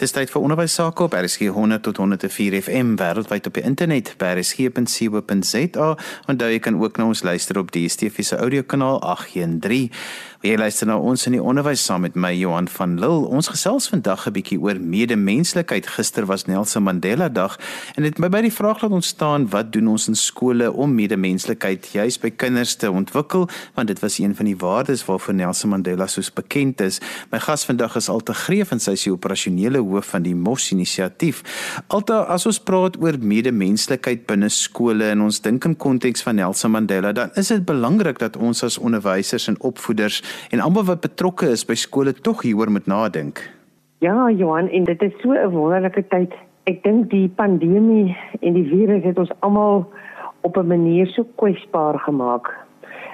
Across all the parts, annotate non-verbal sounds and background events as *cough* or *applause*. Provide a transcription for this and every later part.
Dis tyd vir onderwys sake op RSG 100 tot 104 FM wêreldwyd op die internet by rsg.co.za daar jy kan ook na ons luister op die DSTV se audiokanaal 813. Jy luister na ons in die onderwys saam met my Johan van Lille. Ons gesels vandag 'n bietjie oor medemenslikheid. Gister was Nelson Mandela Dag en dit my by die vraag laat ontstaan wat doen ons in skole om medemenslikheid juis by kinders te ontwikkel want dit was een van die waardes waarvoor Nelson Mandela soos bekend is. My gas vandag is Alte Greef en sy is die operasionele hoof van die Mos inisiatief. Alta as ons praat oor medemenslikheid binne skole en ons dink in konteks van Nelson Mandela, dan is dit belangrik dat ons as onderwysers en opvoeders en almal wat betrokke is by skole tog hieroor moet nadink. Ja, Johan, en dit is so 'n wonderlike tyd. Ek dink die pandemie en die virus het ons almal op 'n manier so kwesbaar gemaak.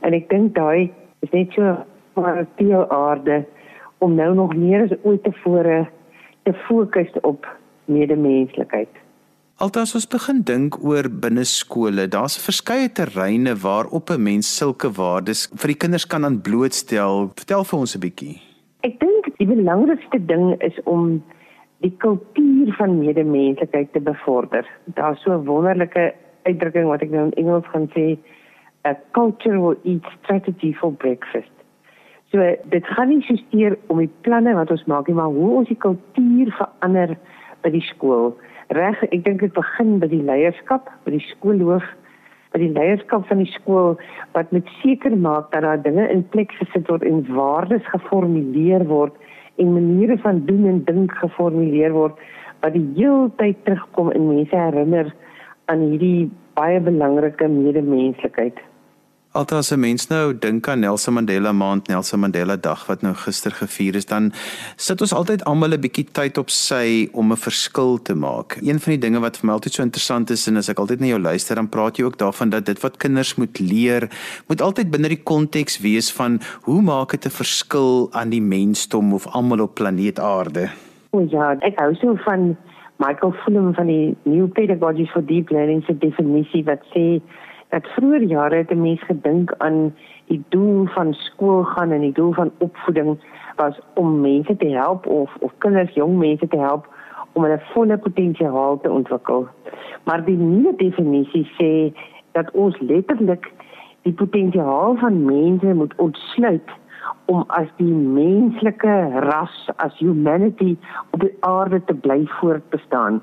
En ek dink daai is net so maar die aarde om nou nog meer as ooit tevore te fokus op medemenslikheid. Altas ons begin dink oor binne skole, daar's verskeie terreine waarop 'n mens sulke waardes vir die kinders kan aan blootstel. Vertel vir ons 'n bietjie. Ek dink die belangrikste ding is om die kultuur van medemenslikheid te bevorder. Daar's so 'n wonderlike uitdrukking wat ek nou in Engels gaan sê, a cultural eat strategy for breakfast. So dit gaan nie soseer om die planne wat ons maak nie, maar hoe ons die kultuur verander by die skool. Reg, ek dink dit begin by die leierskap, by die skoolhoof, by die leierskap van die skool wat met seker maak dat daar dinge in plek gesit word en waardes geformuleer word en maniere van doen en dink geformuleer word wat die heeltyd terugkom en mense herinner aan hierdie baie belangrike medemenslikheid. Althans as 'n mens nou dink aan Nelson Mandela Maand, Nelson Mandela Dag wat nou gister gevier is, dan sit ons altyd almal 'n bietjie tyd op sy om 'n verskil te maak. Een van die dinge wat vir my altyd so interessant is en as ek altyd na jou luister, dan praat jy ook daarvan dat dit wat kinders moet leer, moet altyd binne die konteks wees van hoe maak dit 'n verskil aan die mensdom of almal op planeet Aarde. O ja, ek hou so van Michael Fulham van die New Pedagogy for Deep Learning se definisie wat sê dat vroeër jare het 'n mens gedink aan die doel van skool gaan en die doel van opvoeding was om mense te help of of kinders, jong mense te help om hulle volle potensiaal te ontwikkel. Maar die nuwe definisie sê dat ons letterlik die potensiaal van mense moet ontsluit om as die menslike ras as humanity op die aarde te bly voortbestaan.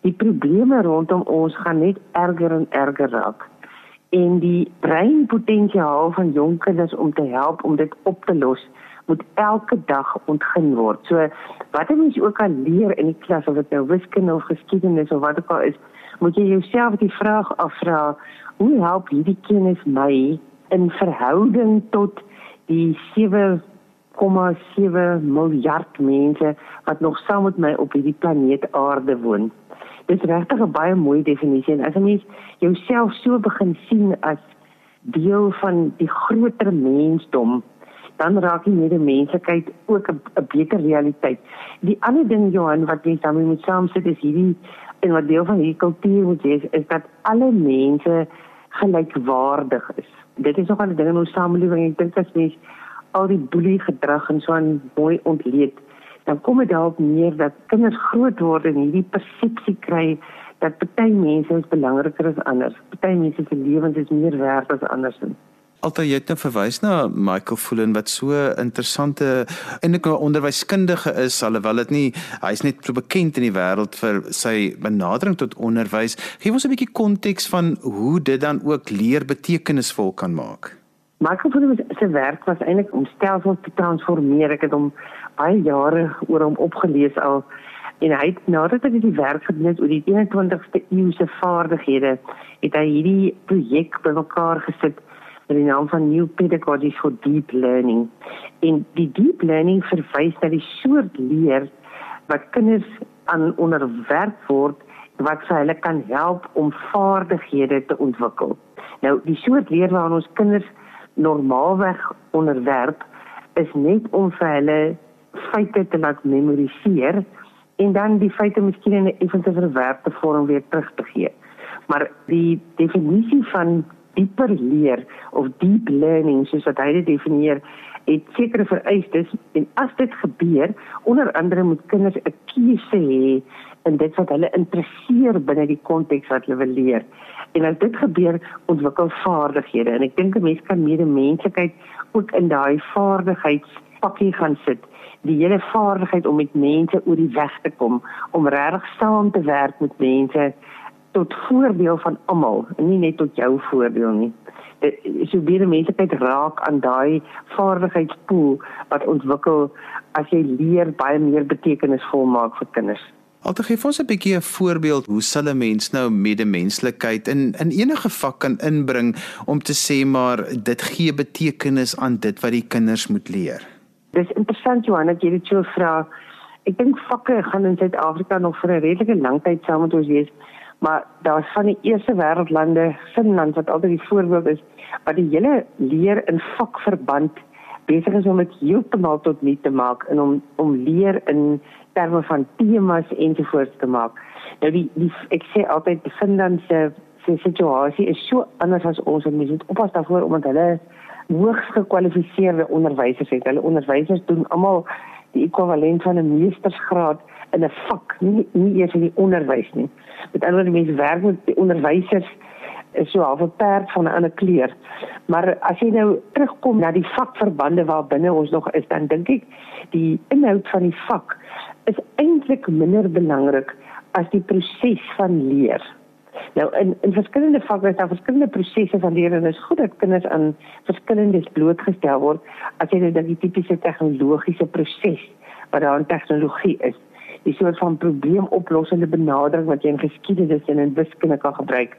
Die probleme rondom ons gaan net erger en erger raak en die breinpotensiaal van jong kinders om te help om dit op te los moet elke dag ontgin word. So wat mens ook al leer in die klas of dit nou wiskunde of geskiedenis of wat ook al is, moet jy jouself die vraag afvra: Hoe help hierdie kennis my in verhouding tot die 7,7 miljard mense wat nog saam met my op hierdie planeet Aarde woon? Dit is regtig 'n baie mooi definisie en as mens jouself so begin sien as deel van die groter mensdom, dan raak jy met die menslikheid ook 'n beter realiteit. Die ander ding Johan wat jy daarmee moet saamsit is hierdie en wat deel van hierdie kultuur moet wees is dat alle mense gelykwaardig is. Dit is nog 'n ding in ons samelewing. Ek dink as mens al die boelie gedrag en so 'n mooi ontleed dan kom dit daarop neer dat kinders groot word en hierdie persepsie kry dat party mense is belangriker as ander. Party mense se lewens is meer werd as ander se. Alta jy het nou verwys na Michael Fullen wat so interessante eintlik 'n onderwyskundige is alhoewel dit nie hy's net so bekend in die wêreld vir sy benadering tot onderwys. Gee ons 'n bietjie konteks van hoe dit dan ook leer betekenisvol kan maak. Michael Fullen se werk was eintlik om stelsels te transformeer. Ek het hom baie jare oor hom opgelees al en hy het nadat hy die werk gedoen het oor die 21ste eeu se vaardighede, het hy hierdie projek bymekaar gesit met die naam van New Pedagogy for Deep Learning. En die deep learning verwys na die soort leer wat kinders aan onderwerp word wat vir hulle kan help om vaardighede te ontwikkel. Nou die soort leer waaraan ons kinders normaalweg onderwerp is net om vir hulle feite te laat memoriseer en dan die feite miskien in 'n effense verwerpte vorm weer terug te gee. Maar die definisie van dieper leer of deep learning soos wat hy dit definieer het sekere vereistes en as dit gebeur, onder andere moet kinders 'n keuse hê in dit wat hulle interesseer binne die konteks wat hulle wil leer. En as dit gebeur, ontwikkel vaardighede en ek dink 'n mens kan medemenslikheid ook in daai vaardigheidspakkie gaan sit. Die hele vaardigheid om met mense oor die weg te kom, om regtig saam te werk met mense tot voordeel van almal, nie net tot jou voordeel nie. Dit so baie mense kyk raak aan daai vaardigheidspool wat ontwikkel as jy leer baie meer betekenisvol maak vir kinders. Alte gee ons 'n bietjie 'n voorbeeld hoe sal 'n mens nou medemenslikheid in in enige vak kan inbring om te sê maar dit gee betekenis aan dit wat die kinders moet leer. Dis interessant Johanna, jy het so vra. Ek dink vakke gaan in Suid-Afrika nog vir 'n redelike lang tyd saam met ons wees maar daar's van die eerste wêreldlande Finland wat altyd die voorbeeld is wat die hele leer in vakverband besig is om dit heeltemal tot nuut te maak en om om leer in terme van temas ensovoorts te maak. Nou die, die ek sê altyd die Finlandse se situasie is so anders as ons en mense moet oppas daarvoor omdat hulle hoogs gekwalifiseerde onderwysers het. Hulle onderwysers doen almal die ekwivalent van 'n meestersgraad in 'n vak, nie nie eers in die onderwys nie. Met ander woorde, mense werk met onderwysers is so half 'n perd van 'n ander kleur. Maar as jy nou terugkom na die vakverbande waar binne ons nog is, dan dink ek die inhoud van die vak is eintlik minder belangrik as die proses van leer. Nou in in verskillende vakke is daar verskillende prosesse van leer en dit is goed dat kinders aan verskillendes blootgestel word as jy nou dink die tipiese tegnologiese proses wat daar in tegnologie is die soort van probleemoplossende benadering wat jy in geskiedenis en in wiskunde kan gebruik.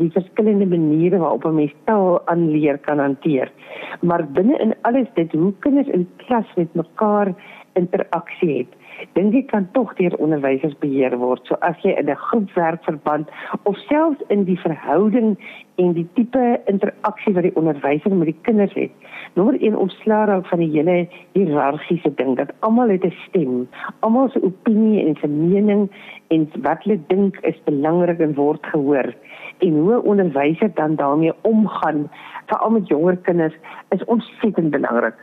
Die verskillende maniere waarop 'n mens taal aanleer kan hanteer. Maar binne in alles dit hoe kinders in klas met mekaar interaksie het dink ek kan tog deur onderwysers beheer word. So as jy in 'n groepwerkverband of selfs in die verhouding en die tipe interaksie wat die onderwyser met die kinders het, nommer 1 ontslaa raak van die hele hiërargiese ding dat almal het 'n stem, almal se opinie en se mening en wat hulle dink is belangrik en word gehoor. En hoe 'n onderwyser dan daarmee omgaan, veral met jonger kinders, is ontsettend belangrik.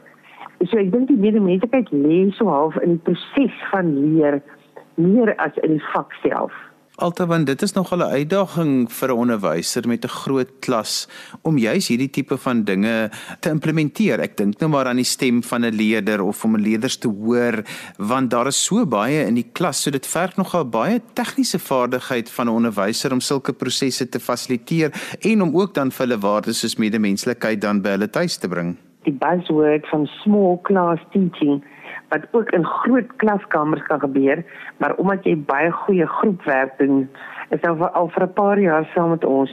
So ek dink die medemenslikheid lê so half in die proses van leer meer as in die vak self. Altewan dit is nog 'n uitdaging vir 'n onderwyser met 'n groot klas om juis hierdie tipe van dinge te implementeer. Ek dink nou maar aan die stem van 'n leerder of om 'n leerders te hoor want daar is so baie in die klas, so dit verg nogal baie tegniese vaardigheid van 'n onderwyser om sulke prosesse te fasiliteer en om ook dan vir hulle waardes soos medemenslikheid dan by hulle tuis te bring die buzzword van small class teaching wat ook in groot klaskamers kan gebeur, maar omdat jy baie goeie groepwerk doen, is nou al vir 'n paar jaar saam met ons.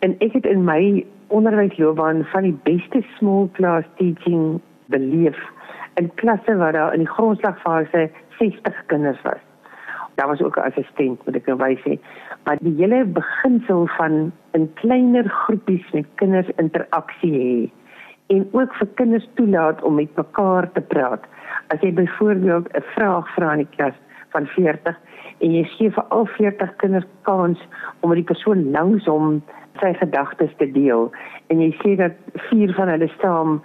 En ek het in my onderwysloopbaan van die beste small class teaching beleef in klasse waar daar in die grondslagfase 60 kinders was. Daar was ook 'n assistent, moet ek nou wys sê, maar die hele beginsel van in kleiner groepies met kinders interaksie hê en ook vir kinders toelaat om met mekaar te praat. As jy byvoorbeeld 'n vraag vra in die klas van 40 en jy gee vir al 40 kinders kans om met die persoon langs hom sy gedagtes te deel en jy sê dat vier van hulle saam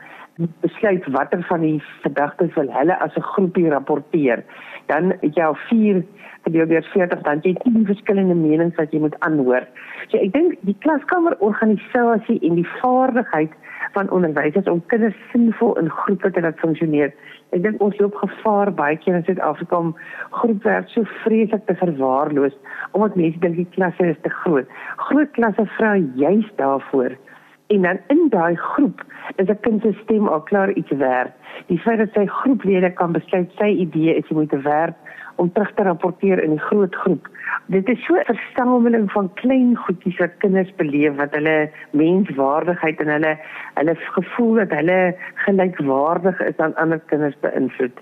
besluit watter van die gedagtes wil hulle as 'n groepie rapporteer, dan het jy al vier gedeel deur 40 dan jy 10 verskillende menings wat jy moet aanhoor. So ek dink die klaskamer organisasie en die vaardigheid van onderwysers om kinders sinvol in groepe te laat funksioneer. Ek dink ons loop gevaar baie keer in Suid-Afrika om groepwerk so vreeslik te verwaarloos omdat mense dink die klasse is te groot. Groot klasse vra juist daarvoor. En dan in daai groep is 'n kind se stem al klaar iets werd. Die feit dat sy groeplede kan besluit sy idee is moet werd om terug te rapporteer in die groot groep. Dit is so 'n versameling van klein goedjies wat kinders beleef wat hulle menswaardigheid en hulle hulle gevoel dat hulle gelykwaardig is aan ander kinders beïnvloed.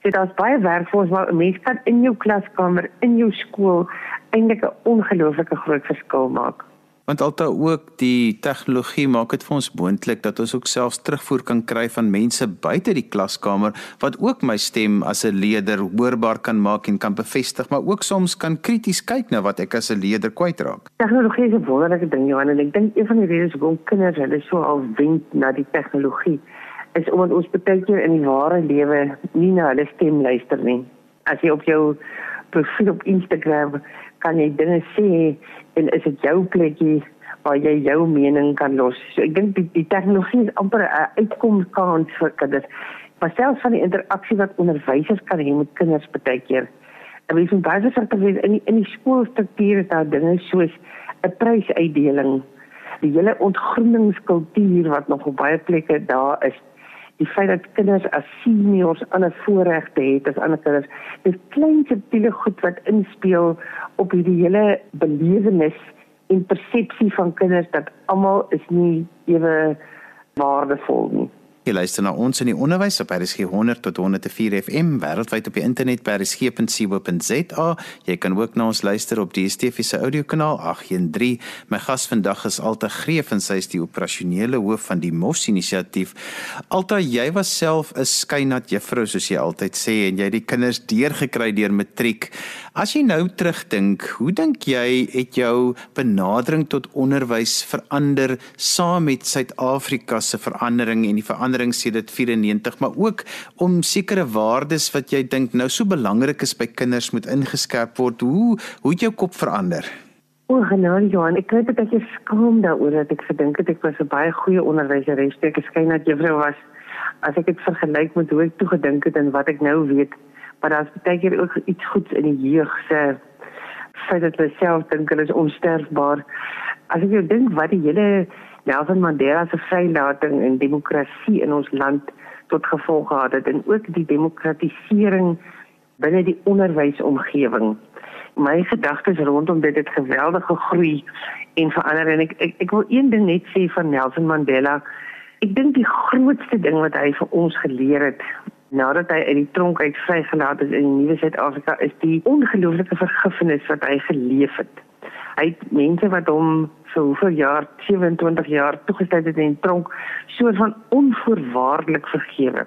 Dit is baie werk vir ons maar 'n mens kan in jou klaskamer, in jou skool eintlik 'n ongelooflike groot verskil maak want alta ook die tegnologie maak dit vir ons moontlik dat ons ook selfs terugvoer kan kry van mense buite die klaskamer wat ook my stem as 'n leerder hoorbaar kan maak en kan bevestig maar ook soms kan krities kyk na wat ek as 'n leerder kwytraak. Tegnologie is 'n wonderlike ding Johan en ek dink een van die redes hoekom kinders hulle so al wend na die tegnologie is omdat ons baie keer in die ware lewe nie na hulle stem luister nie. As jy op jou profiel op Instagram kan jy dinge sê en is dit jou plekkie waar jy jou mening kan los. So ek dink die, die tegnologie is amper 'n uitkomskans vir kinders. Maar selfs van die interaksie wat onderwysers kan hê met kinders baie keer. En wie van baie sekere in die, in die skoolstruktuur is daar dinge soos 'n prysuitdeling. Die hele ontgroeningskultuur wat nog op baie plekke daar is die feit dat kinders as seniors ander voorregte het as ander kinders dis klein subtiele goed wat inspel op hierdie hele belewenis en persepsie van kinders dat almal is nie ewe waardevol nie Jy luister na ons in die onderwys op RSG 100 tot 104 FM wêreldwyd op die internet by rsg.co.za. Jy kan ook na ons luister op die DSTV se audiokanaal 813. My gas vandag is Alta Greef en sy is die operasionele hoof van die MOS inisiatief. Alta, jy was self 'n skynat juffrou soos jy altyd sê en jy het die kinders deurgekry deur matriek. As jy nou terugdink, hoe dink jy het jou benadering tot onderwys verander saam met Suid-Afrika se verandering en die verandering verandering sedert 94, maar ook om sekere waardes wat jy dink nou so belangrik is by kinders moet ingeskerp word. Hoe hoe het jou kop verander? O, genade Johan, ek weet dat jy skaam daaroor dat ek gedink het ek was 'n baie goeie onderwyseres, ek skyn dat juffrou was as ek dit vergelyk met hoe ek toe gedink het en wat ek nou weet. Maar daar's baie keer ook iets goeds in die jeug se feit dat hulle self dink hulle is onsterfbaar. As ek jou dink wat die hele Nelson Mandela se vrylating en demokrasie in ons land tot gevolg gehad het en ook die demokratisering binne die onderwysomgewing. My gedagtes rondom dit het geweldig gegroei en verander en ek, ek ek wil een ding net sê van Nelson Mandela. Ek dink die grootste ding wat hy vir ons geleer het nadat hy uit die tronk uit vrygelaat is in die nuwe Suid-Afrika is die ongelooflike vergifnis wat hy geleef het. Hy het mense wat hom vir hoeveel jaar 27 jaar toegestel het in tronk so van onvoorwaardelik vergewe.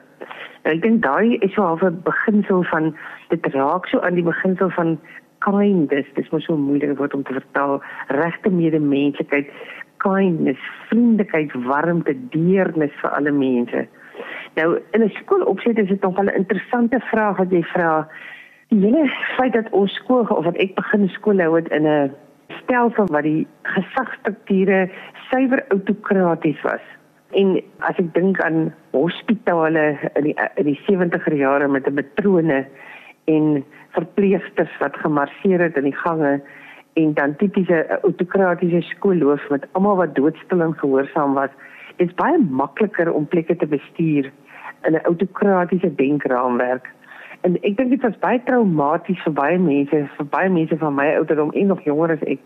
En ek dink daai is so half 'n beginsel van dit raak so aan die beginsel van kindness. Dit is mos so moeilik word om te vertaal regte medemenslikheid, kindness, vriendelikheid, warmte, deernis vir alle mense. Nou in 'n skoolopset is dit nogal 'n interessante vraag wat jy vra. Die hele feit dat ons skool of wat ek begin skool hou het in 'n stelsel wat die gesagstrukture suiwer autokraties was. En as ek dink aan hospitale in die in die 70er jare met 'n matrone en verpleegsters wat gemarseer het in die gange en dan tipiese autokratiese skoolloof met almal wat doodstil en gehoorsaam was, is baie makliker om plekke te bestuur in 'n autokratiese denkraamwerk. En ek dink dit was baie traumaties vir baie mense, vir baie mense van my ouderdom en nog jonger as ek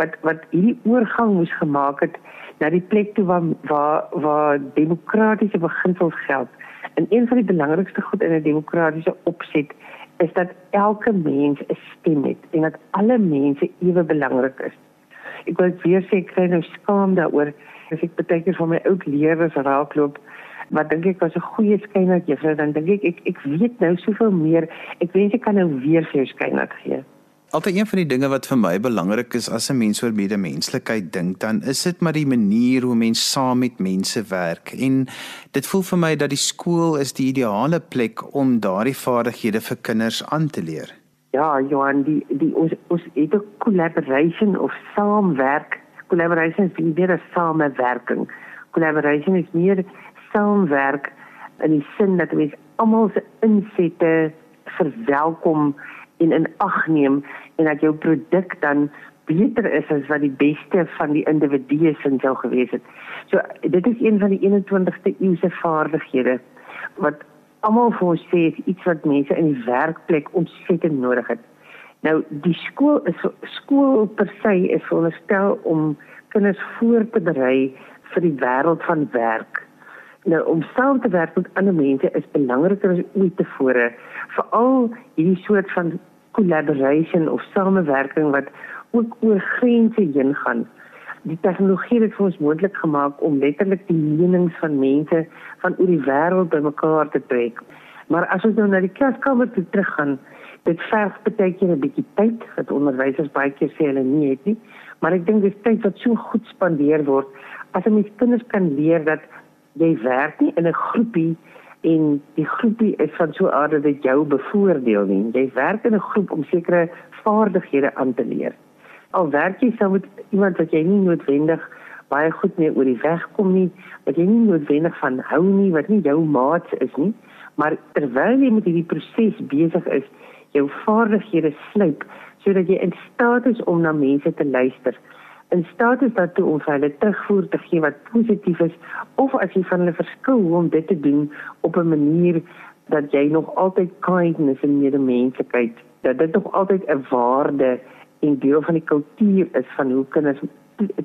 wat wat hierdie oorgang moes gemaak het na die plek toe waar waar waar demokratiese beginsels geld. En een van die belangrikste goed in 'n demokratiese opset is dat elke mens 'n stem het en dat alle mense ewe belangrik is. Ek wil weer sê ek kry nou skaam daaroor as ek baie keer van my ou leerders raakloop wat dink ek was 'n goeie skynheid juffrou dan dink ek ek ek weet nou soveel meer. Ek wens ek kan nou weer vir jou skynheid gee. Altyd een van die dinge wat vir my belangrik is as 'n mens oor medemenslikheid dink dan is dit maar die manier hoe mens saam met mense werk. En dit voel vir my dat die skool is die ideale plek om daardie vaardighede vir kinders aan te leer. Ja Johan die die ons ons het 'n collaboration of saamwerk. Collaboration is nie meer 'n samewerking. Collaboration is meer saamwerk in die sin dat mens almal se insette verwelkom en in ag neem en dat jou produk dan beter is as wat die beste van die individue sin sou gewees het. So dit is een van die 21ste eeuse vaardighede wat almal vir ons sê is iets wat mense in die werkplek ontsettend nodig het. Nou die skool is skool per se is veronderstel om kinders voor te berei vir die wêreld van werk. Nou om saam te werk met ander mense is belangriker as ooit tevore. Veral hierdie soort van collaboration of samewerking wat ook oor grense heen gaan. Die tegnologie het vir ons moontlik gemaak om letterlik die menings van mense van oor die wêreld bymekaar te trek. Maar as ons nou na die klaskamer toe teruggaan, dit verg baie keer 'n bietjie tyd wat onderwysers baie keer sê hulle nie het nie, maar ek dink dis tyd wat so goed spandeer word as 'n mens kinders kan leer dat jy werk nie in 'n groepie en die groepie is van so 'n aard dat jou bevoordeel nie. Jy werk in 'n groep om sekere vaardighede aan te leer. Al werk jy saam met iemand wat jy nie noodwendig baie goed mee oor die weg kom nie, wat jy nie noodwendig van hou nie, wat nie jou maats is nie, maar terwyl jy met hierdie proses besig is, jou vaardighede slyp sodat jy in staat is om na mense te luister in staat is daartoe om vir hulle terugvoer te gee wat positief is of as jy van hulle verskil hoe om dit te doen op 'n manier dat jy nog altyd kindness en medemenslikheid dat dit nog altyd 'n waarde en deel van die kultuur is van hoe kinders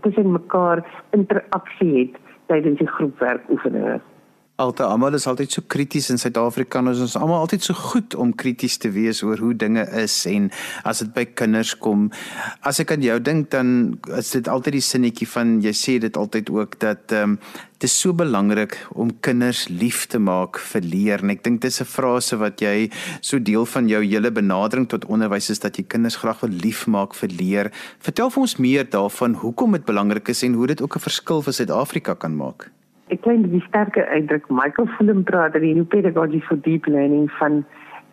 tussen mekaar interaksie het tydens die groepwerk Alta almal is altyd so krities in Suid-Afrika. Ons is almal altyd so goed om krities te wees oor hoe dinge is en as dit by kinders kom. As ek aan jou dink dan is dit altyd die sinnetjie van jy sê dit altyd ook dat ehm um, dit is so belangrik om kinders lief te maak vir leer. En ek dink dis 'n frase wat jy so deel van jou hele benadering tot onderwys is dat jy kinders graag wil liefmaak vir leer. Vertel vir ons meer daarvan hoekom dit belangrik is en hoe dit ook 'n verskil vir Suid-Afrika kan maak ek klein bietjie sterker uitdruk Michael Fulham praat die new pedagogy for deep learning van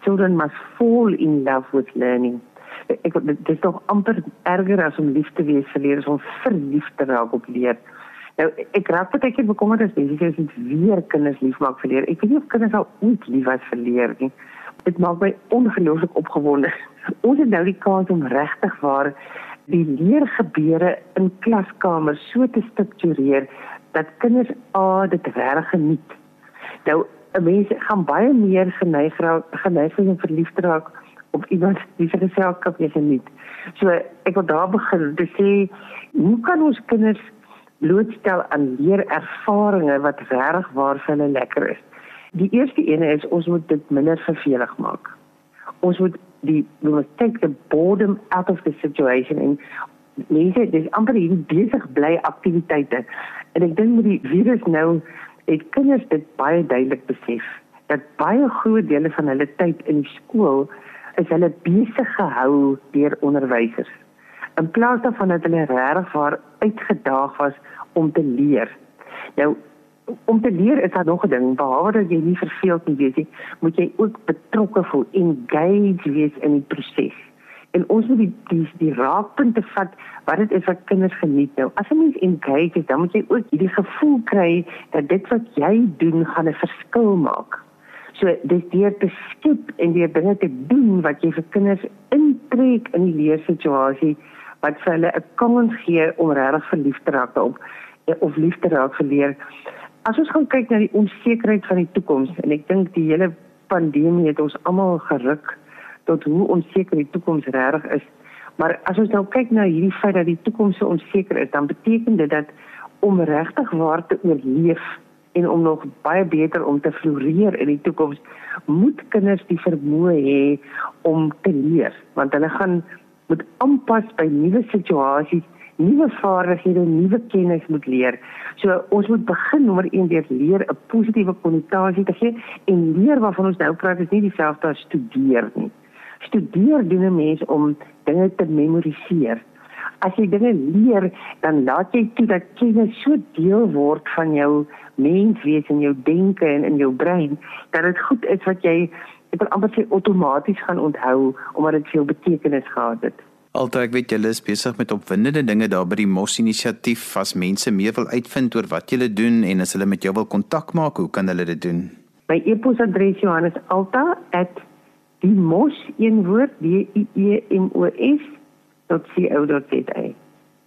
children must fall in love with learning. Ek dit is tog amper erger as om lief te wees vir leer, om verlief te raak op leer. Nou ek raak baie keer bekommerd as jy sê dit weer kinders lief maak vir leer. Ek weet nie of kinders al ooit lief was vir leer nie. Dit maak my ongelooflik opgewonde. *laughs* Ons het nou die kans om regtig waar die leergebeure in klaskamers so te struktureer dat kinders a dit reg geniet. Nou mense gaan baie meer geneig raak geneig om verlief te raak op iemand wie se geselskap jy geniet. So ek wil daar begin te sê hoe kan ons kinders blootstel aan leerervarings wat reg waar vir hulle lekker is. Die eerste ene is ons moet dit minder vervelig maak. Ons moet die we must take the boredom out of the situation en mense dis amper hier besig bly aktiwiteite En ek dink met die virus nou het kinders dit baie duidelik besef dat baie groot dele van hulle tyd in skool is hulle besig gehou deur onderwysers. In plaas daarvan dat hulle regtig waar uitgedaag was om te leer. Nou om te leer is daar nog 'n ding behalwe dat jy nie verveeld nie, weet jy, moet jy ook betrokke voel, engage wees in die proses en ons moet die die, die raakpunte vat wat dit is wat kinders geniet nou. As 'n mens engage, dan moet jy ook hierdie gevoel kry dat dit wat jy doen gaan 'n verskil maak. So dis deur te skep en deur dinge te doen wat jy vir kinders intrek in die leersituasie wat vir hulle 'n kans gee om regtig verlief te raak op of lief te raak vir leer. As ons gaan kyk na die onsekerheid van die toekoms en ek dink die hele pandemie het ons almal geruk tot hoe onseker die toekoms regtig is. Maar as ons nou kyk na hierdie feit dat die toekoms so onseker is, dan beteken dit dat om regtig waar te oorleef en om nog baie beter om te floreer in die toekoms, moet kinders die vermoë hê om te leer, want hulle gaan moet aanpas by nuwe situasies, nuwe vaardighede, nuwe kennis moet leer. So ons moet begin nommer 1 deur leer 'n positiewe konnotasie te gee en leer waarvan ons nou praat is nie dieselfde as studeer nie studeer doen 'n mens om dinge te memoriseer. As jy dinge leer, dan laat jy toe dat kennis so deel word van jou menswees en jou denke en in jou brein dat dit goed is wat jy ek wil amper sê outomaties gaan onthou omdat dit veel betekenis gehad het. Alter ek weet julle is besig met opwindende dinge daar by die Mos inisiatief as mense meer wil uitvind oor wat julle doen en as hulle met jou wil kontak maak, hoe kan hulle dit doen? My e-posadres Johannes Alta@ die mos een woord d i e m o s .co.za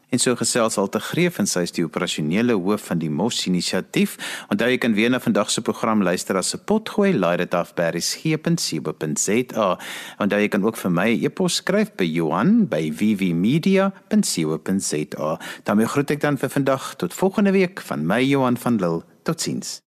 En so gesels al te greef en sy is die operasionele hoof van die Mos inisiatief. Onthou jy kan weer na vandag se program luister as se potgooi laai dit af by resgep.co.za. Onthou jy kan ook vir my 'n e e-pos skryf by Johan by vvmedia.co.za. daarmee groet ek dan vir vandag tot volgende week van my Johan van Lille. Totsiens.